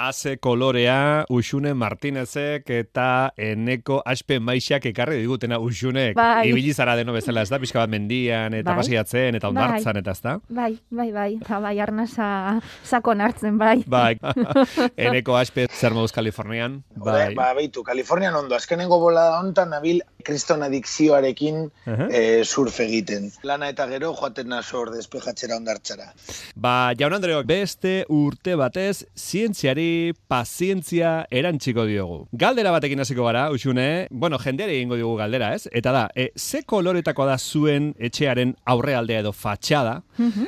Aze kolorea, Uxune Martinezek eta eneko aspe maixak ekarri digutena Uxunek. Bai. Ibili zara deno bezala, ez da? Pixka bat mendian, eta Bai. pasiatzen, eta Bai. ondartzan, eta ez da? Bai, bai, bai, ba, bai, arnasa sakon hartzen, bai. Bai, eneko aspe zer moduz Kalifornian. Bai. Ba, beitu, Kalifornian ondo, azkenengo bolada hontan nabil kriston adikzioarekin Aha. eh, surf egiten. Lana eta gero joaten nasor despejatzera ondartzara. Ba, jaun Andreok, beste urte batez, zientziari pazientzia erantziko diogu. Galdera batekin hasiko gara, usune, bueno, jendeari egingo diogu galdera, ez? Eta da, e, ze koloretako da zuen etxearen aurrealdea edo fatxada?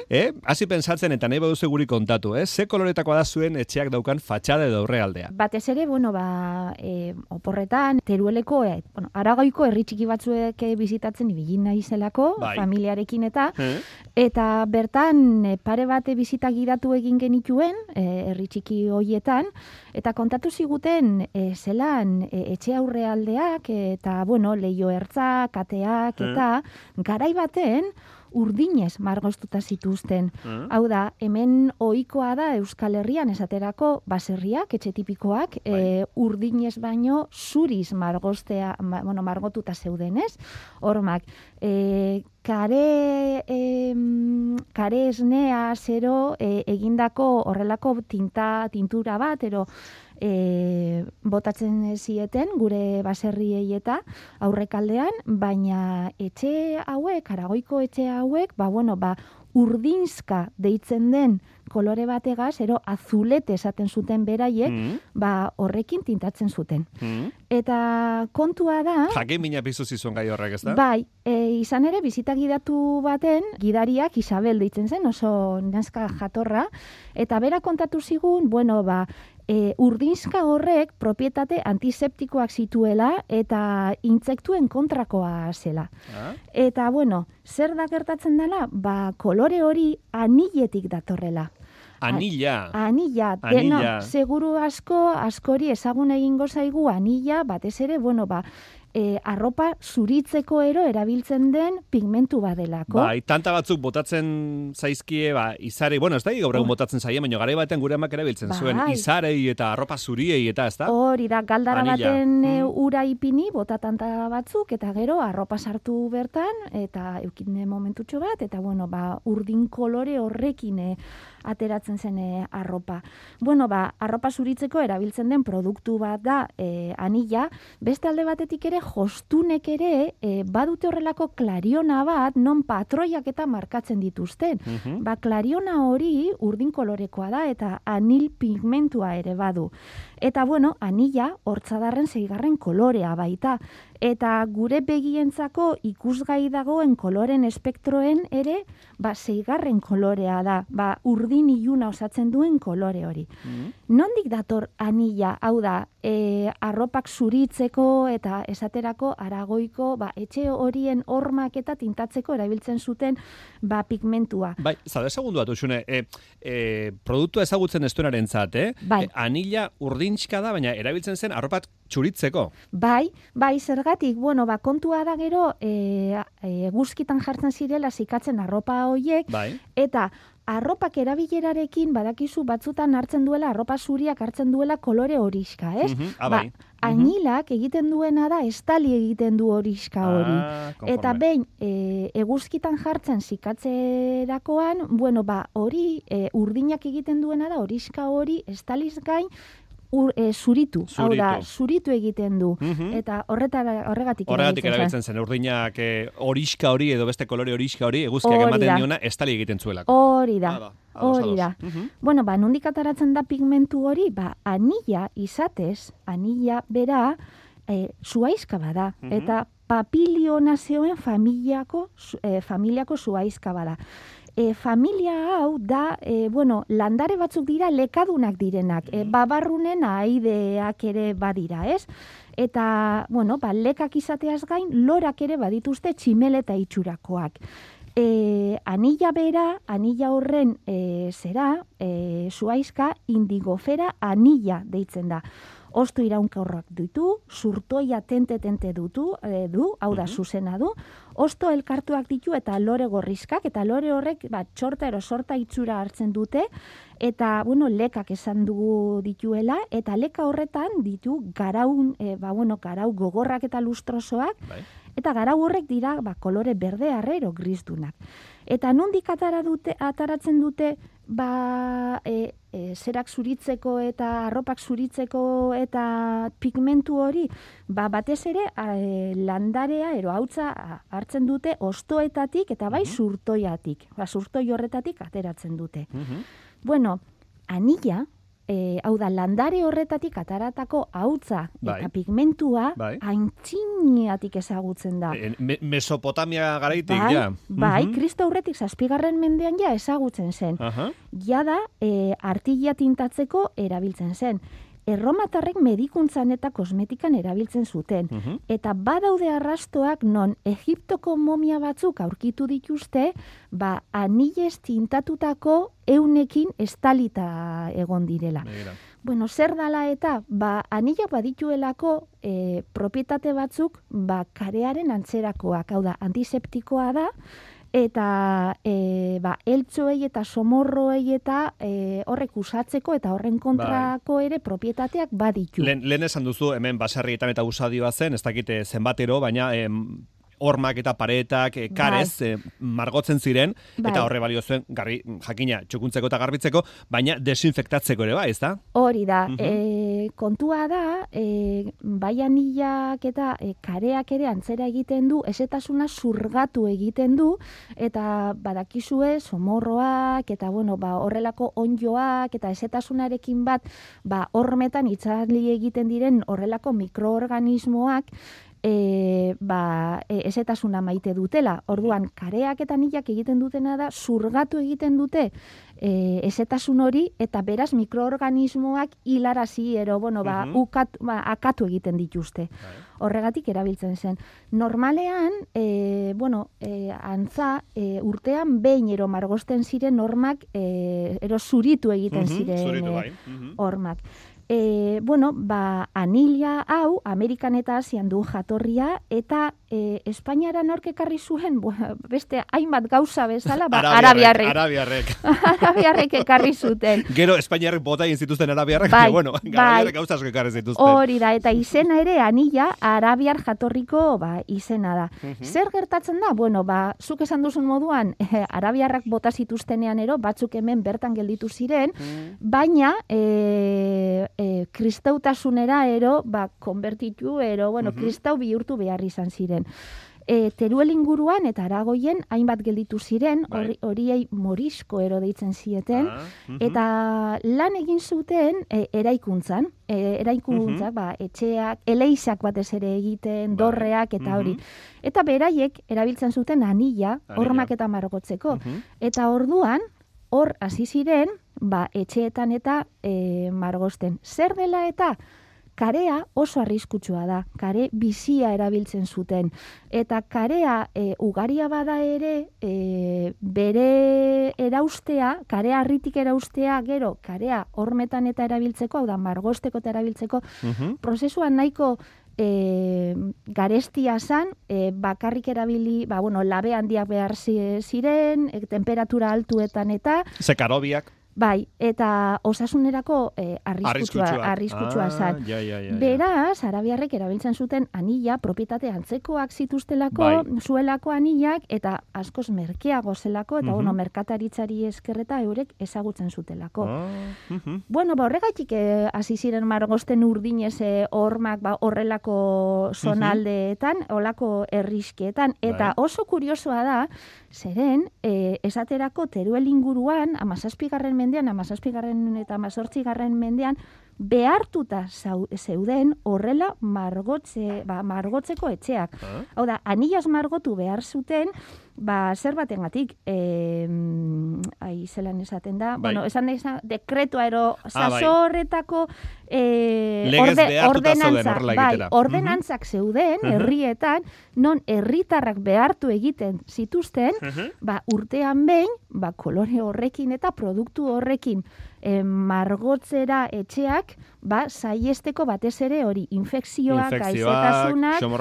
eh? Hasi pensatzen eta nahi baduzu guri kontatu, eh? Ze koloretako da zuen etxeak daukan fatxada edo aurrealdea? Batez ere, bueno, ba, e, oporretan, terueleko, e, bueno, aragoiko herri txiki batzuek eh, bizitatzen ibili naizelako, Bai. familiarekin eta, Eh? eta bertan e, pare bate bizita gidatu egin genituen, e, herri txiki hoietan, eta kontatu ziguten e, zelan e, etxe aurrealdeak eta, bueno, leio ertzak, kateak, Eh. eta garai baten, urdinez margoztuta zituzten. Eh? Hau da, hemen ohikoa da Euskal Herrian esaterako baserriak, etxe tipikoak, e, urdinez baino zuriz margostea, ma, bueno, margotuta zeuden, ez? Hormak, e, kare, e, kare esnea, zero, e, egindako horrelako tinta, tintura bat, ero, e, botatzen zieten gure baserriei eta aurrekaldean, baina etxe hauek, aragoiko etxe hauek, ba, bueno, ba, urdinzka deitzen den kolore bategaz, ero azulete esaten zuten beraiek, Mm. ba, horrekin tintatzen zuten. Mm. Eta kontua da, Jakin mina pizu zizuen gai horrek, ez da? Bai, e, izan ere, bizita gidatu baten, gidariak Isabel deitzen zen, oso nazka jatorra, eta bera kontatu zigun, bueno, ba, e, urdinzka horrek propietate antiseptikoak zituela eta intsektuen kontrakoa zela. Ah? Eta, bueno, zer da gertatzen dela? Ba, kolore hori aniletik datorrela. Anilla, Anilla. dena, seguru asko, askori ezagun egingo zaigu anilla, batez ere, bueno, ba, e, arropa zuritzeko ero erabiltzen den pigmentu badelako. Bai, tanta batzuk botatzen zaizkie, ba, izarei, bueno, ez da gaur egun botatzen zaie, baina garai baten gure amak erabiltzen Bai. zuen, izarei eta arropa zuriei eta, ez da? Hori da, galdara Anilla. baten e, Mm. ura ipini, bota tanta batzuk, eta gero arropa sartu bertan, eta eukine momentutxo bat, eta bueno, ba, urdin kolore horrekin e, ateratzen zen e, arropa. Bueno, ba, arropa zuritzeko erabiltzen den produktu bat da e, anilla, beste alde batetik ere jostunek ere e, badute horrelako klariona bat non patroiak eta markatzen dituzten. Mhm. Ba, klariona hori urdin kolorekoa da eta anil pigmentua ere badu. Eta bueno, anilla hortzadarren zeigarren kolorea baita. Eta gure begientzako ikusgai dagoen koloren espektroen ere, ba, zeigarren kolorea da. Ba, urdin iluna osatzen duen kolore hori. Mhm. Nondik dator anilla, hau da, e, arropak zuritzeko eta esaterako aragoiko, ba, etxe horien hormak eta tintatzeko erabiltzen zuten ba, pigmentua. Bai, zade segundu bat, usune, e, e, produktua ezagutzen ez duenaren zat, eh? Bai. E, anilla urdintxka da, baina erabiltzen zen arropat txuritzeko. Bai, bai, zergatik, bueno, ba, kontua da gero, e, e, guzkitan jartzen zirela zikatzen arropa hoiek, Bai. eta arropak erabilerarekin badakizu batzutan hartzen duela, arropa zuriak hartzen duela kolore horiska, ez? Mhm, ah, ba, bai. anilak egiten duena da, estali egiten du horiska hori. Ah. Eta behin, e, eguzkitan jartzen zikatzerakoan, bueno, ba, hori, e, urdinak egiten duena da, horiska hori, estaliz gain, ur, e, zuritu. Hau da, Zuritu. zuritu egiten du. Mhm. Eta horretara, horregatik Horregatik zen. erabiltzen zen, urdinak eh, horiska hori edo beste kolore horiska hori eguzkiak Hori ematen diona estali egiten zuelako. Hori da. Ah, ados, Hori da. Mhm. Bueno, ba, nondik ataratzen da pigmentu hori, ba, anilla izatez, anilla bera, e, zuaizka bada. Mhm. Eta papilionazioen familiako, e, familiako zuaizka bada. E, familia hau da, e, bueno, landare batzuk dira lekadunak direnak, e, babarrunen aideak ere badira, ez? Eta, bueno, ba, lekak izateaz gain, lorak ere badituzte tximeleta itxurakoak. E, anilla bera, anilla horren e, zera, e, zuaizka, indigofera anilla deitzen da. Osto iraunkorrak ditu, surtoia tente-tente dutu, e, du, hau da, Mhm. zuzena du, osto elkartuak ditu eta lore gorrizkak, eta lore horrek, ba, txorta ero sorta itxura hartzen dute, eta, bueno, lekak esan dugu dituela, eta leka horretan ditu garaun, e, ba, bueno, garau gogorrak eta lustrosoak, Bai. eta garau horrek dira ba, kolore berde arrero grisdunak. Eta nondik atara dute, ataratzen dute ba, e, e, zerak zuritzeko eta arropak zuritzeko eta pigmentu hori, ba, batez ere a, e, landarea ero hautza hartzen dute ostoetatik eta bai surtoiatik. Ba, surtoi horretatik ateratzen dute. Mhm. Bueno, anilla, e, hau da, landare horretatik ataratako hautza Bai. eta pigmentua Bai. aintziniatik ezagutzen da. E, Me- Mesopotamia garaitik, bai, ja. bai, Mhm. Kristo aurretik zazpigarren mendean ja ezagutzen zen. Aha. Jada, e, artilla tintatzeko erabiltzen zen. Erromatarrek medikuntzan eta kosmetikan erabiltzen zuten. Mhm. Eta badaude arrastoak non Egiptoko momia batzuk aurkitu dituzte, ba, anilez tintatutako eunekin estalita egon direla. Begira. Bueno, zer dala eta, ba, anilak badituelako e, propietate batzuk, ba, karearen antzerakoak, hau da, antiseptikoa da, eta e, ba, eltsoei eta somorroei eta e, horrek usatzeko eta horren kontrako ere propietateak baditu. Lehen, lehen esan duzu, hemen basarrietan eta usadioa zen, ez dakite zenbatero, baina em, hormak eta paretak, e, karez, e, margotzen ziren, Bai. eta horre balio zuen, garri, jakina, txukuntzeko eta garbitzeko, baina desinfektatzeko ere, bai, ez da? Hori da, Mhm. e, kontua da, e, bai anillak eta e, kareak ere antzera egiten du, esetasuna zurgatu egiten du, eta badakizue somorroak, eta bueno, ba, horrelako onjoak, eta esetasunarekin bat, ba, hormetan itzali egiten diren horrelako mikroorganismoak, e, ba, e, esetasuna maite dutela. Orduan, kareak eta nilak egiten dutena da, zurgatu egiten dute e, esetasun hori, eta beraz mikroorganismoak hilarazi, ero, bueno, ba, Mhm. ukat, ba, akatu egiten dituzte. Horregatik erabiltzen zen. Normalean, e, bueno, e, antza, e, urtean behin ero margosten ziren normak, e, ero zuritu egiten Mhm, ziren zuritu, e, bai. Mhm. hormak. E, bueno, ba, anila hau, Amerikan eta Asian du jatorria, eta e, Espainiara nork ekarri zuen, bu- beste hainbat gauza bezala, ba, arabiarrek, Arabiarrek. arabiarrek ekarri zuten. Gero Espainiarrek bota egin zituzten arabiarrek, Bai, que, bueno, bai. gauza asko ekarri zituzten. Hori da, eta izena ere anila arabiar jatorriko ba, izena da. Mhm. Zer gertatzen da? Bueno, ba, zuk esan duzun moduan, eh, arabiarrak bota zituztenean ero, batzuk hemen bertan gelditu ziren, Mhm. baina e, e, kristautasunera ero, ba, konbertitu, ero, bueno, Mhm. kristau bihurtu behar izan ziren. E, teruel inguruan eta aragoien hainbat gelditu ziren, Bai. hori- horiei morisko ero deitzen zieten, Ah. Eta lan egin zuten e, eraikuntzan, e, eraikuntzak, ba, etxeak, eleizak batez ere egiten, Bai. dorreak eta hori. Mhm. Eta beraiek erabiltzen zuten anila, Anila. hormak eta margotzeko. Eta orduan, hor hasi ziren, ba, etxeetan eta e, margosten. Zer dela eta karea oso arriskutsua da. Kare bizia erabiltzen zuten. Eta karea e, ugaria bada ere, e, bere eraustea, karea harritik eraustea, gero, karea hormetan eta erabiltzeko, hau da, margosteko eta erabiltzeko, Mhm. prozesuan nahiko e, garestia zan, e, bakarrik erabili, ba, bueno, labe handiak behar zi- ziren, e, temperatura altuetan eta, Ze karobiak. Bai, eta osasunerako e, arriskutsua, Arriskutsua. Ah, zan. Ja, ja, ja. Beraz, arabiarrek erabiltzen zuten anila, propietate antzekoak zituztelako, Bai. zuelako anilak, eta askoz merkeago zelako, eta Mhm. bueno, merkataritzari eskerreta eurek ezagutzen zutelako. Ah, mhm. Bueno, ba, horregatik eh, hasi ziren margosten urdinez eh, hormak ba, horrelako zonaldeetan, olako errisketan, eta Bai. oso kuriosoa da, zeren, eh, esaterako teruel inguruan, amazazpigarren mendean, amazazpigarren eta amazortzigarren mendean, behartuta zau, zeuden horrela margotze, ba, margotzeko etxeak. Ah, Hau da, anillas margotu behar zuten, Ba, zer batengatik, eh, ai, zelan esaten da, Bai. bueno, esan da, dekretua ero, Ah, bai. zazo horretako behartuta zeuden horrela bai, ordenantzak zeuden, Mhm. herrietan, non herritarrak behartu egiten zituzten, ba, urtean behin, ba, kolore horrekin eta produktu horrekin eh, margotzera etxeak, ba, saiesteko batez ere hori, infekzioak, Infekzioak,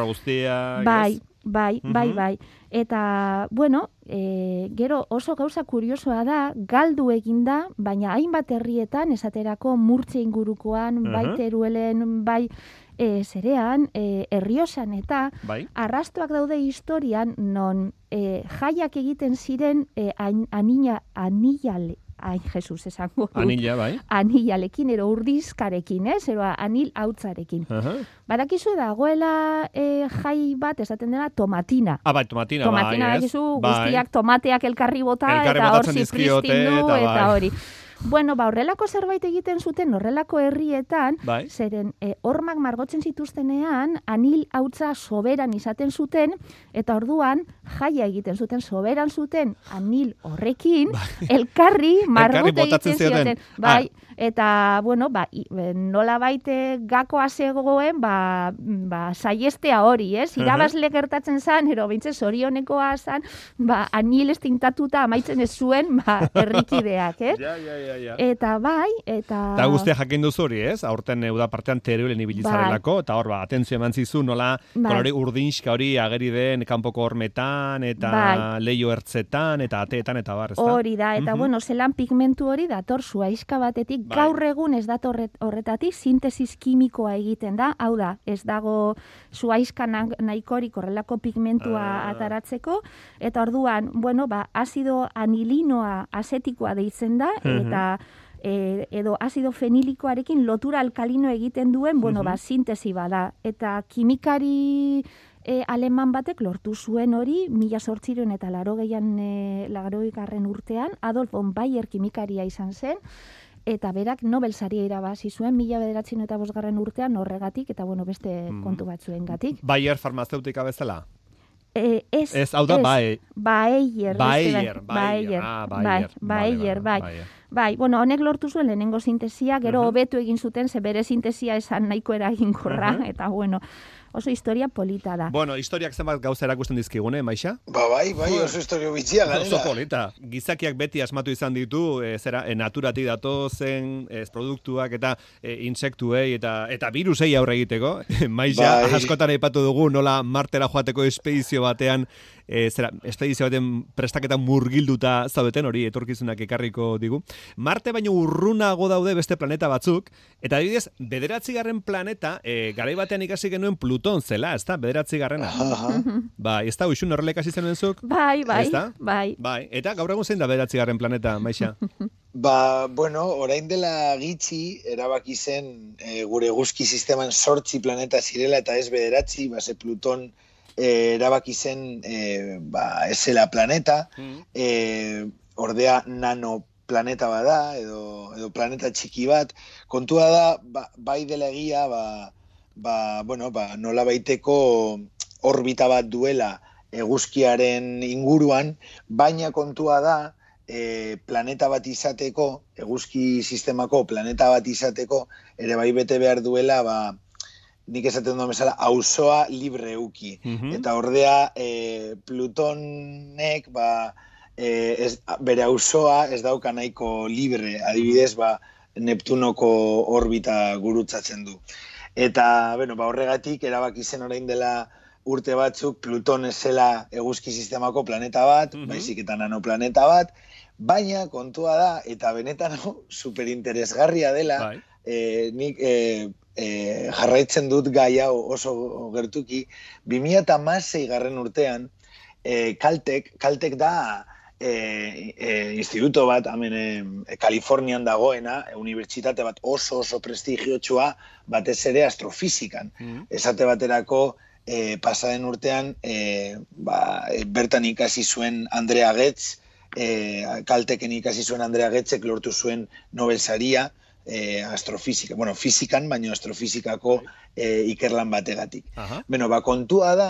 guztiak, Bai, ez? Bai, bai, Mhm. bai. Eta, bueno, e, gero oso gauza kuriosoa da, galdu eginda, baina hainbat herrietan, esaterako murtze ingurukoan, bai Mhm. teruelen, bai e, zerean, e, herriosan eta Bai. arrastoak daude historian non e, jaiak egiten ziren e, an, anila, anilale, ai, Jesus, esango dut. Anilla, bai. Anilalekin, ero urdizkarekin, ez? Ero anil hautzarekin. Aha. Badakizu dagoela e, jai bat esaten dena tomatina. Ah, bai, tomatina, tomatina bai, ez? dakizu Bai. guztiak tomateak elkarri bota Elkarri eta hor dizkiote, zipristindu eta bai. hori. Bueno, ba, horrelako zerbait egiten zuten, horrelako herrietan, Bai. zeren e, hormak margotzen zituztenean, anil hautza soberan izaten zuten, eta orduan jaia egiten zuten, soberan zuten anil horrekin, elkarri margote egiten zioten. zioten. Bai, eta, bueno, ba, nola baite gakoa zegoen, ba, ba, saiestea hori, ez? Irabazle gertatzen zan, ero bintze zorionekoa zan, ba, anil estintatuta amaitzen ez zuen, ba, herrikideak, ez? Ja, ja, ja, ja. Eta bai, eta... Eta guztia jakin duzu hori, ez? Aurten euda partean teruelen ibilizarelako, eta hor, ba, atentzio eman zizu, nola, Bai. kolore urdinxka hori ageri den kanpoko hormetan, eta Bai. leio ertzetan, eta ateetan, eta bar, ezta? Hori da, eta Mhm. bueno, zelan pigmentu hori dator zuaizka batetik, Bai. gaur egun ez dator horret- horretatik sintesis kimikoa egiten da, hau da, ez dago zuaizka na- nahikorik horrelako pigmentua Ah. ataratzeko, eta orduan, bueno, ba, azido anilinoa asetikoa deitzen da, eta e, edo azido fenilikoarekin lotura alkalino egiten duen, bueno, ba, sintesi bada. Eta kimikari e, aleman batek lortu zuen hori, mila sortziron eta laro gehian, e, urtean, Adolf von Bayer kimikaria izan zen, eta berak Nobel saria irabazi zuen, mila bederatzen eta bosgarren urtean horregatik, eta bueno, beste Mhm. kontu batzuen gatik. Bayer farmazeutika bezala? E, ez, Ez, hau da, bai. Bayer. Bayer, bai. Bayer, bai, Bayer. Bai. Bai, bueno, honek lortu zuen lehenengo sintesia, gero hobetu egin zuten, ze bere sintesia esan nahiko eraginkorra, Mhm. eta bueno, oso historia polita da. Bueno, historiak zenbat gauza erakusten dizkigune, Maixa? Ba, bai, bai, oso historio bitxia, Oso ganera. polita. Gizakiak beti asmatu izan ditu, e, zera, e, naturatik datozen, ez, produktuak eta e, insektuei eta eta virusei aurre egiteko. Maixa, Bai. askotan aipatu dugu nola martera joateko espedizio batean, e, zera, espedizio baten prestaketan murgilduta zaudeten hori etorkizunak ekarriko digu. Marte baino urrunago daude beste planeta batzuk, eta adibidez, bederatzigarren planeta, e, garai batean ikasi genuen Pluton zela, ez da, bederatzigarrena. Aha. Bai, ez da, uixun horrela ikasi zenuen zuk? Bai, bai, Ezta? bai. Bai, eta gaur egun zein da bederatzigarren planeta, Maixa? Ba, bueno, orain dela gitxi, erabaki zen e, gure eguzki sisteman sortzi planeta zirela eta ez bederatzi, ba, ze Pluton e, erabaki zen e, ba, esela planeta, e, ordea nano planeta bada, edo, edo planeta txiki bat, kontua da, ba, bai dela egia, ba, ba, bueno, ba, nola baiteko orbita bat duela eguzkiaren inguruan, baina kontua da, e, planeta bat izateko, eguzki sistemako planeta bat izateko, ere bai bete behar duela, ba, nik esaten duen bezala, auzoa libre euki. Mhm. Eta ordea, e, Plutonek, ba, e, ez, bere auzoa ez dauka nahiko libre, adibidez, ba, Neptunoko orbita gurutzatzen du. Eta, bueno, ba, horregatik, erabaki zen orain dela urte batzuk, Pluton ez zela eguzki sistemako planeta bat, Mhm. baizik eta nanoplaneta bat, baina kontua da, eta benetan superinteresgarria dela, Bai. e, nik e, e, jarraitzen dut gai hau oso gertuki, 2006 garren urtean, e, kaltek, kaltek da e, e, instituto bat, hemen e, Kalifornian dagoena, e, unibertsitate bat oso oso prestigiotsua, batez ere astrofizikan. Mhm. Esate baterako, e, pasaren urtean, e, ba, e, bertan ikasi zuen Andrea Getz, e, kalteken ikasi zuen Andrea Getzek lortu zuen Nobel saria, e, astrofizika, bueno, fizikan, baino astrofizikako e, ikerlan bategatik. Aha. Beno, ba, kontua da,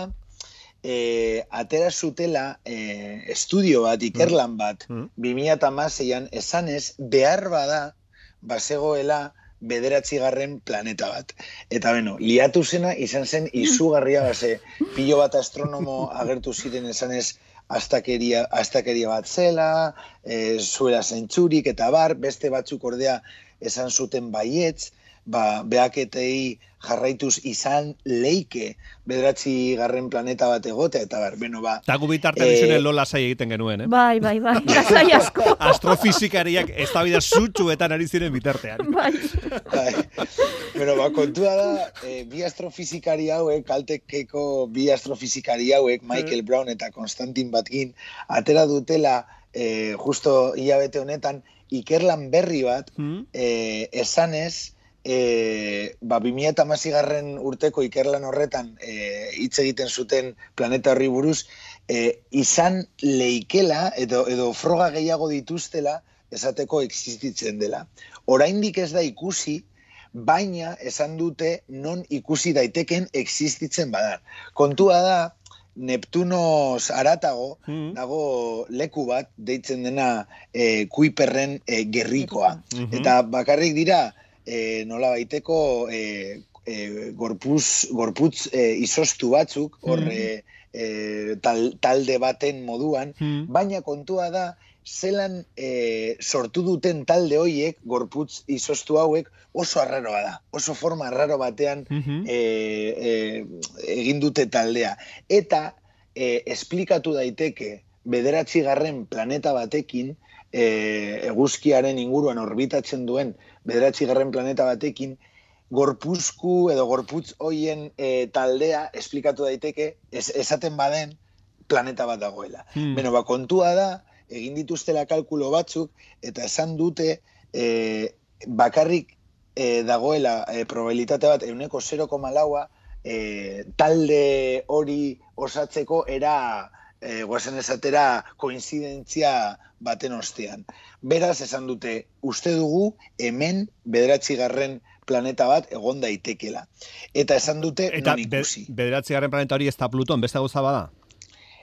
e, atera zutela e, estudio bat, ikerlan bat, Mm. 2006an esanez behar bada bazegoela bederatzigarren planeta bat. Eta beno, liatu zena izan zen izugarria base, pilo bat astronomo agertu ziren esanez astakeria, astakeria bat zela, e, zuela zentzurik eta bar, beste batzuk ordea esan zuten baietz, ba, beaketei jarraituz izan leike bederatzi garren planeta bat egotea, eta bar, beno ba, Eta gu bitartean Eh, lola sai egiten genuen, eh? Bai, bai, bai, lasai asko. Astrofizikariak ez da bida zutxuetan ari ziren bitartean. Bai. Bai. Pero ba, kontua da, eh, bi astrofizikari hauek, kaltekeko bi astrofizikari hauek, Michael Brown eta Konstantin Batgin, atera dutela, eh, justo hilabete honetan, ikerlan berri bat, Mm? eh, esanez, eh, ba, 2008 garren urteko ikerlan horretan eh, hitz egiten zuten planeta horri buruz, eh, izan leikela, edo, edo froga gehiago dituztela, esateko existitzen dela. Oraindik ez da ikusi, baina esan dute non ikusi daiteken existitzen badan. Kontua da, Neptunos aratago, Mm. dago leku bat, deitzen dena e, kuiperren e, gerrikoa. Mhm. Eta bakarrik dira, e, nola baiteko e, e, gorpuz, gorputz e, izostu batzuk, hor Mhm. e, e, tal, talde baten moduan, Mm. baina kontua da, zelan e, sortu duten talde hoiek, gorputz izostu hauek, oso arraroa da. Oso forma arraro batean Mhm. e, e, egin dute taldea. Eta e, esplikatu daiteke bederatzi garren planeta batekin, e, eguzkiaren inguruan orbitatzen duen bederatzi garren planeta batekin, gorpuzku edo gorputz hoien e, taldea esplikatu daiteke, ez, esaten baden, planeta bat dagoela. Mm. Beno, ba, kontua da, egin dituztela kalkulo batzuk, eta esan dute e, bakarrik e, dagoela e, probabilitate bat euneko 0,laua e, talde hori osatzeko era e, goazen esatera koinzidentzia baten ostean. Beraz, esan dute, uste dugu hemen bederatzi garren planeta bat egon daitekela. Eta esan dute Eta non be, ikusi. bederatzi garren planeta hori ez da Pluton, beste gauza bada?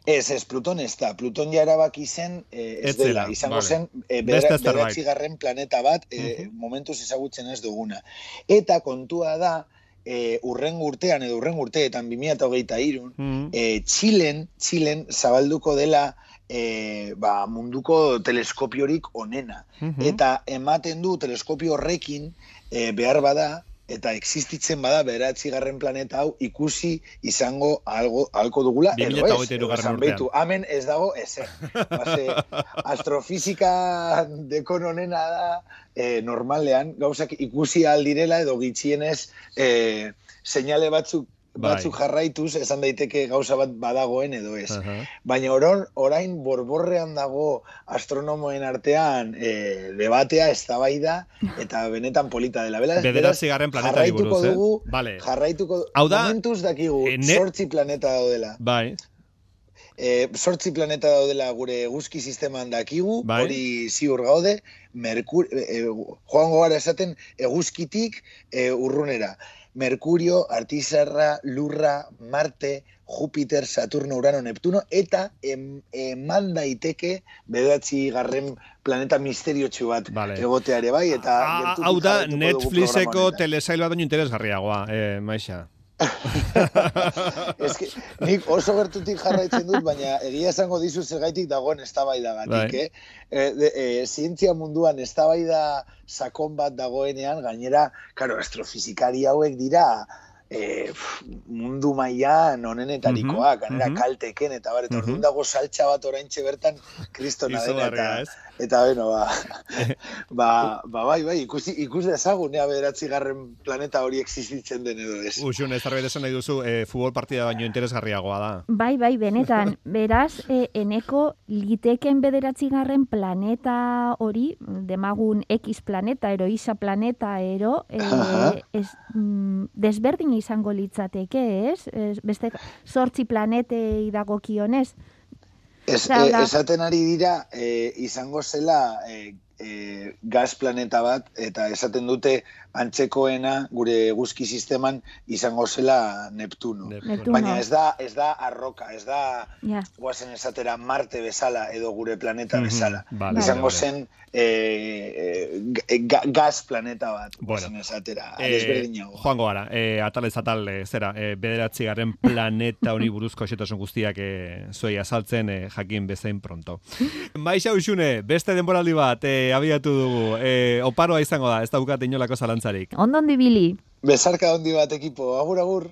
Ez, ez, Pluton ez da. Pluton ja erabaki zen, eh, ez Ez zela, dela, izango vale. zen, eh, bedera, zerbait. bederatzi garren planeta bat, eh, Mhm. momentuz ezagutzen ez duguna. Eta kontua da, eh, urren urtean edo urren urteetan 2008 irun, Mm. eh, Txilen, Txilen zabalduko dela eh, ba, munduko teleskopiorik onena. Mhm. Eta ematen du teleskopio horrekin eh, behar bada, eta existitzen bada beratzi garren planeta hau ikusi izango algo, alko dugula, edo 2023 ez. edo behitu, Hemen ez dago ezer. Base, astrofizika dekon honena da, eh, normalean, gauzak ikusi aldirela edo gitxienez eh, seinale batzuk Bai. batzuk jarraituz esan daiteke gauza bat badagoen edo ez. Aha. Baina oron, orain borborrean dago astronomoen artean e, debatea, eztabaida eta benetan polita dela. Beraz, Bederatzi garren planetari jarraituko buruz, eh? dugu, Vale. jarraituko Hau da, momentuz dakigu, eh, ne- sortzi planeta daudela. Bai. E, sortzi planeta daudela gure eguzki sisteman dakigu, Bai. hori ziur gaude, Merkur, e, joango gara esaten eguzkitik e, urrunera. Merkurio, Artizarra, Lurra, Marte, Jupiter, Saturno, Urano, Neptuno, eta em, eman daiteke bedatzi garren planeta misteriotsu bat Vale. egoteare bai, eta Ah, gertutik Hau da, Netflixeko telesail bat baino interesgarriagoa, eh, Maixa. Ez que, nik oso gertutik jarraitzen dut, baina egia esango dizu zergaitik dagoen eztabaidagatik, Bai. eh? E, de, e, zientzia munduan eztabaida sakon bat dagoenean, gainera, karo, astrofizikari hauek dira e, pf, mundu mailan onenetarikoak, gainera mhm. kalteken, eta bar, eta Mhm. orduan dago saltxa bat oraintxe bertan kristona dena, eta, ez? eta beno, ba, ba, ba, bai, bai, ikusi, ikus dezagun, ea bederatzi garren planeta hori existitzen den edo ez. Uxun, ez zerbait esan nahi duzu, eh, futbol partida baino interesgarriagoa da. Bai, bai, benetan, beraz, e, eneko liteken bederatzigarren planeta hori, demagun X planeta, ero isa planeta, ero, e, ez, mm, desberdin izango litzateke, ez? ez beste sortzi planetei dagokionez. Ez, e, esaten ari dira, e, izango zela e, e, gaz planeta bat, eta esaten dute antzekoena gure eguzki sisteman izango zela Neptuno. Neptuno. Baina ez da, ez da arroka, ez da Ja. guazen esatera Marte bezala edo gure planeta Mhm, bezala. vale, izango vale. zen e, e, ga- gaz planeta bat, Bueno. guazen esatera. Desberdinago. joango gara, eh, atalez atal, eh, zera, eh, bederatzi garren planeta honi buruzko xetasun guztiak eh, zuei azaltzen eh, jakin bezain pronto. Maixa usune, beste denboraldi bat eh, abiatu dugu, eh, oparoa izango da, ez daukat inolako zalantzarik. Ondon dibili. Bezarka handi bat ekipo, agur agur.